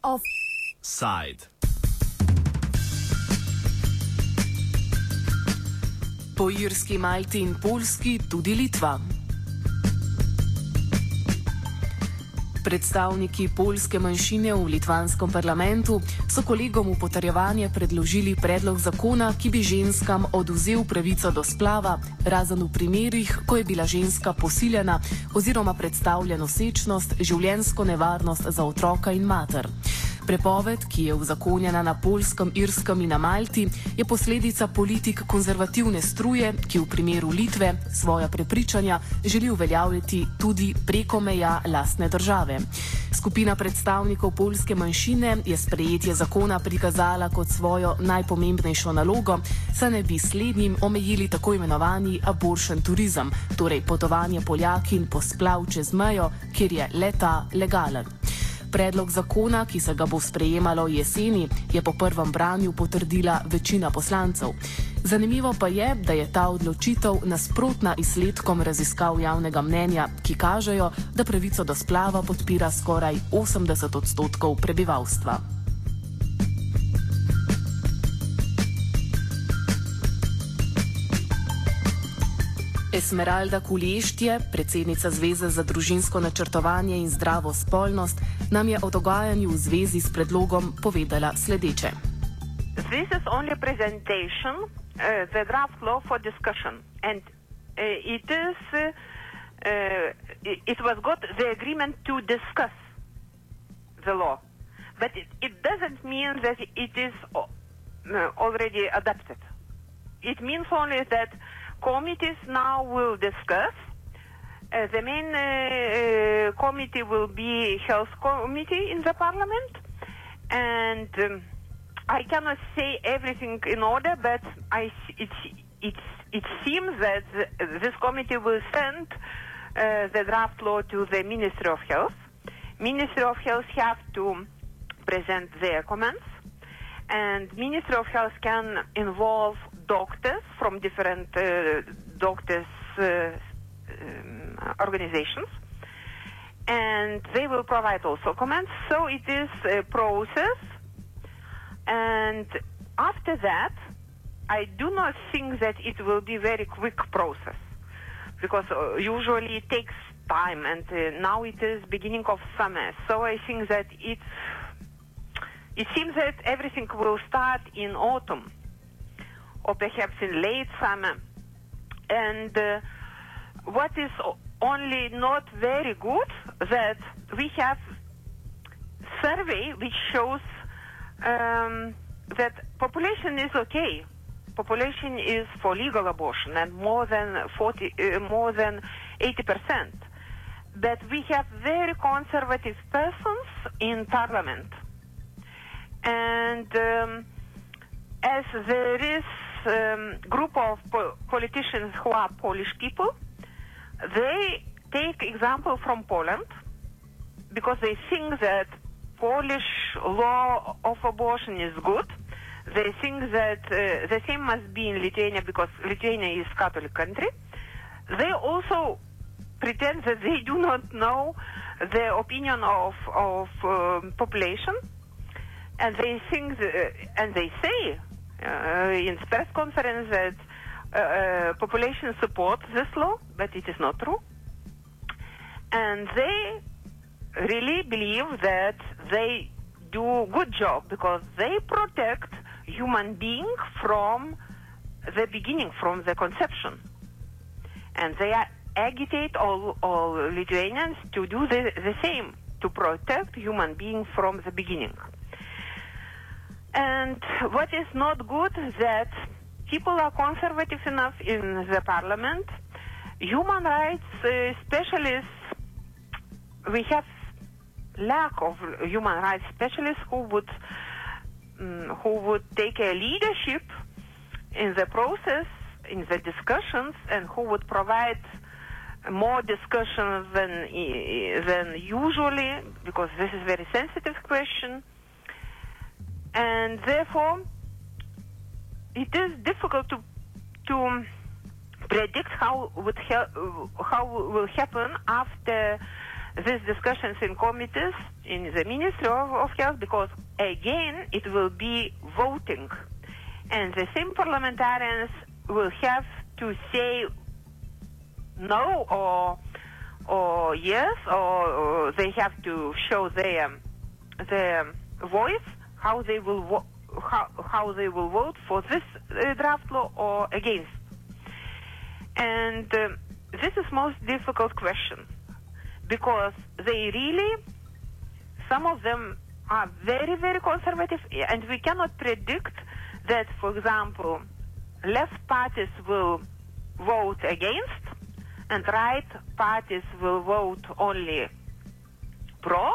Offside. Po Irski, Malti in Polski tudi Litva. Predstavniki polske manjšine v litvanskem parlamentu so kolegom v potrjevanje predložili predlog zakona, ki bi ženskam oduzel pravico do splava, razen v primerih, ko je bila ženska posiljena oziroma predstavlja nosečnost, življensko nevarnost za otroka in mater. Prepoved, ki je uzakonjena na Polskem, Irskem in na Malti, je posledica politik konzervativne struje, ki v primeru Litve svoja prepričanja želi uveljavljati tudi preko meja lastne države. Skupina predstavnikov polske manjšine je sprejetje zakona prikazala kot svojo najpomembnejšo nalogo, saj ne bi slednjim omejili tako imenovani aboršen turizem, torej potovanje Poljakin po splav čez mejo, kjer je leta legalen. Predlog zakona, ki se ga bo sprejemalo jeseni, je po prvem branju potrdila večina poslancev. Zanimivo pa je, da je ta odločitev nasprotna izsledkom raziskav javnega mnenja, ki kažejo, da pravico do splava podpira skoraj 80 odstotkov prebivalstva. Esmeralda Kulještje, predsednica Zveze za družinsko načrtovanje in zdravo spolnost, nam je o dogajanju v zvezi s predlogom povedala sledeče. This is only a presentation, uh, the draft law for discussion, and uh, it is. Uh, uh, it was got the agreement to discuss the law, but it, it doesn't mean that it is uh, already adopted. It means only that committees now will discuss. Uh, the main uh, uh, committee will be health committee in the parliament, and um, I cannot say everything in order, but I it it it seems that this committee will send uh, the draft law to the Ministry of Health. Ministry of Health have to present their comments, and Ministry of Health can involve doctors from different uh, doctors uh, um, organizations. And they will provide also comments. So it is a process. And after that i do not think that it will be very quick process. Because uh, usually it takes time. And uh, now it is beginning of summer. So i think that it it seems that everything will start in autumn. Or perhaps in late summer. And uh, what is only not very good that we have survey which shows um, that population is okay. Population is for legal abortion and more than 40, uh, more than 80 percent. But we have very conservative persons in parliament, and um, as there is um, group of po- politicians who are Polish people. They take example from Poland because they think that Polish law of abortion is good. They think that uh, the same must be in Lithuania because Lithuania is Catholic country. They also pretend that they do not know the opinion of of um, population, and they think that, and they say uh, in press conference that uh, uh, population supports this law, but it is not true. And they really believe that they do good job because they protect human being from the beginning, from the conception. And they agitate all, all Lithuanians to do the, the same, to protect human being from the beginning. And what is not good that people are conservative enough in the parliament. Human rights uh, specialists, we have lack of human rights specialists who would um, who would take a leadership in the process, in the discussions, and who would provide more discussions than than usually, because this is a very sensitive question and therefore it is difficult to to predict how would how will happen after these discussions in committees in the Ministry of, of Health because again it will be voting, and the same parliamentarians will have to say no or or yes, or, or they have to show their their voice how they will how, how they will vote for this uh, draft law or against. And uh, this is most difficult question because they really some of them are very very conservative and we cannot predict that for example left parties will vote against and right parties will vote only pro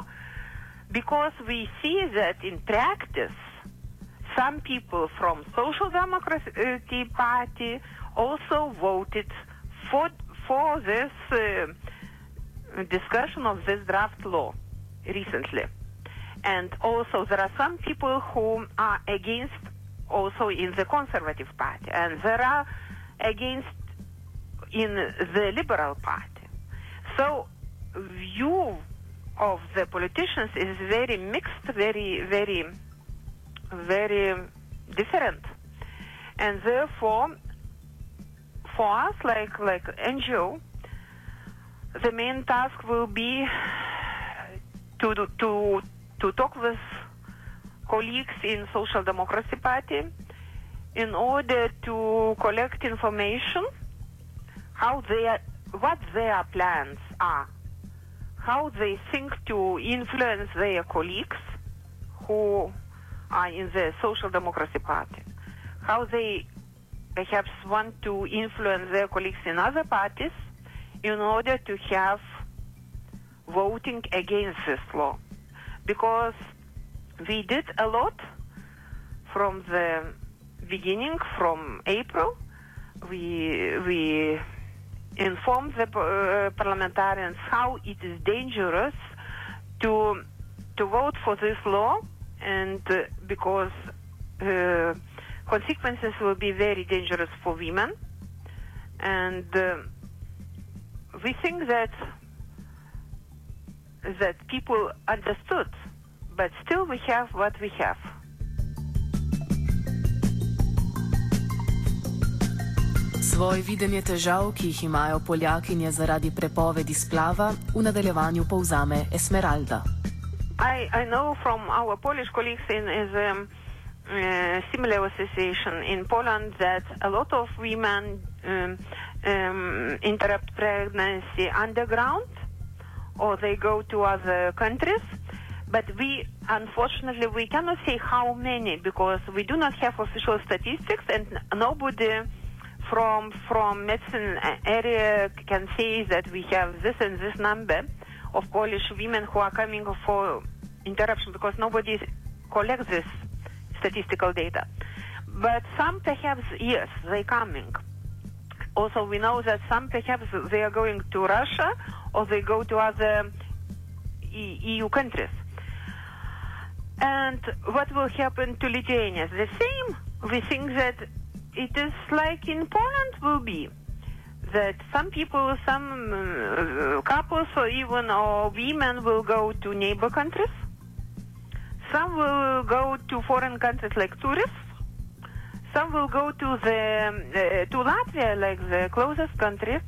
because we see that in practice some people from social Democracy party also voted for for this uh, discussion of this draft law recently and also there are some people who are against also in the conservative party and there are against in the Liberal Party. So view of the politicians is very mixed, very, very, very different. And therefore, for us, like, like NGO, the main task will be to, to, to talk with colleagues in Social Democracy Party in order to collect information how their what their plans are, how they think to influence their colleagues who are in the Social Democracy Party, how they perhaps want to influence their colleagues in other parties in order to have voting against this law. Because we did a lot from the beginning, from April. We, we informed the uh, parliamentarians how it is dangerous to to vote for this law, and uh, because uh, consequences will be very dangerous for women, and uh, we think that that people understood, but still we have what we have. Svoje videnje težav, ki jih imajo Poljakinje zaradi prepovedi splava, v nadaljevanju povzame Esmeralda. I, I know from our Polish colleagues in, the um, uh, similar association in Poland that a lot of women um, um, interrupt pregnancy underground or they go to other countries. But we, unfortunately, we cannot say how many because we do not have official statistics and nobody from from medicine area can say that we have this and this number of Polish women who are coming for interruption because nobody collects this statistical data. But some perhaps yes, they're coming. Also, we know that some perhaps they are going to Russia or they go to other EU countries. And what will happen to Lithuania? The same. We think that it is like in Poland will be that some people, some uh, couples, or even or women will go to neighbor countries. Some will go to foreign countries like tourists. Some will go to the uh, to Latvia, like the closest country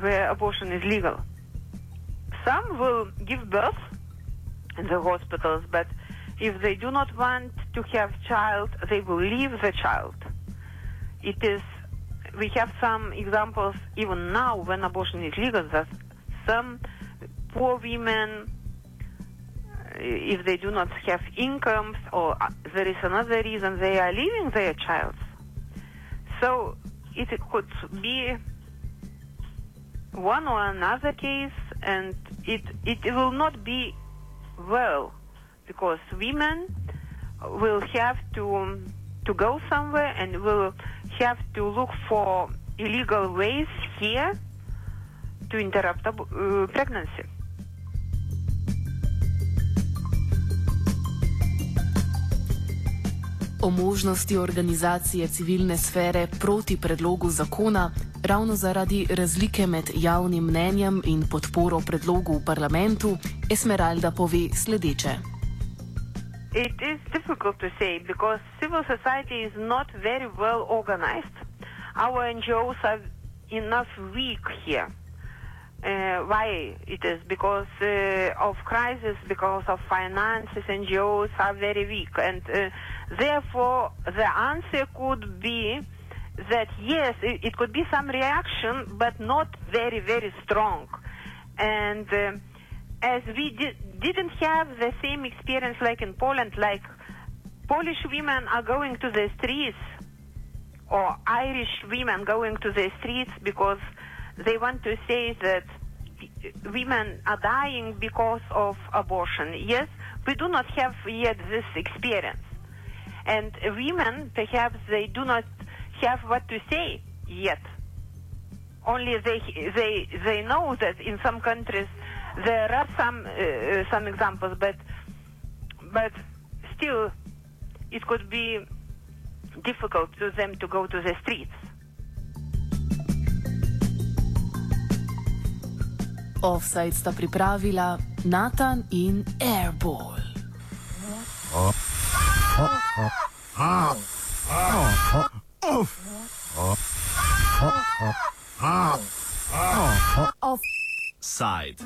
where abortion is legal. Some will give birth in the hospitals, but if they do not want to have child, they will leave the child it is we have some examples even now when abortion is legal that some poor women if they do not have incomes or there is another reason they are leaving their child so it could be one or another case and it it will not be well because women will have to to go somewhere and will have to look for illegal ways here to interrupt uh, pregnancy. O možnosti organizacije civilne sfere proti predlogu zakona ravno zaradi razlike med javnim mnenjem in podporo predlogu v parlamentu, Esmeralda pove sledeče. It is difficult to say because civil society is not very well organized. Our NGOs are enough weak here. Uh, why it is? Because uh, of crisis, because of finances, NGOs are very weak, and uh, therefore the answer could be that yes, it, it, could be some reaction, but not very, very strong. And uh, as we di- didn't have the same experience like in Poland, like Polish women are going to the streets or Irish women going to the streets because they want to say that women are dying because of abortion. Yes, we do not have yet this experience. And women, perhaps they do not have what to say yet. Only they, they, they know that in some countries there are some, uh, some examples, but, but still it could be difficult to them to go to the streets. Offside sta pripravila Nathan in Airball. Offside.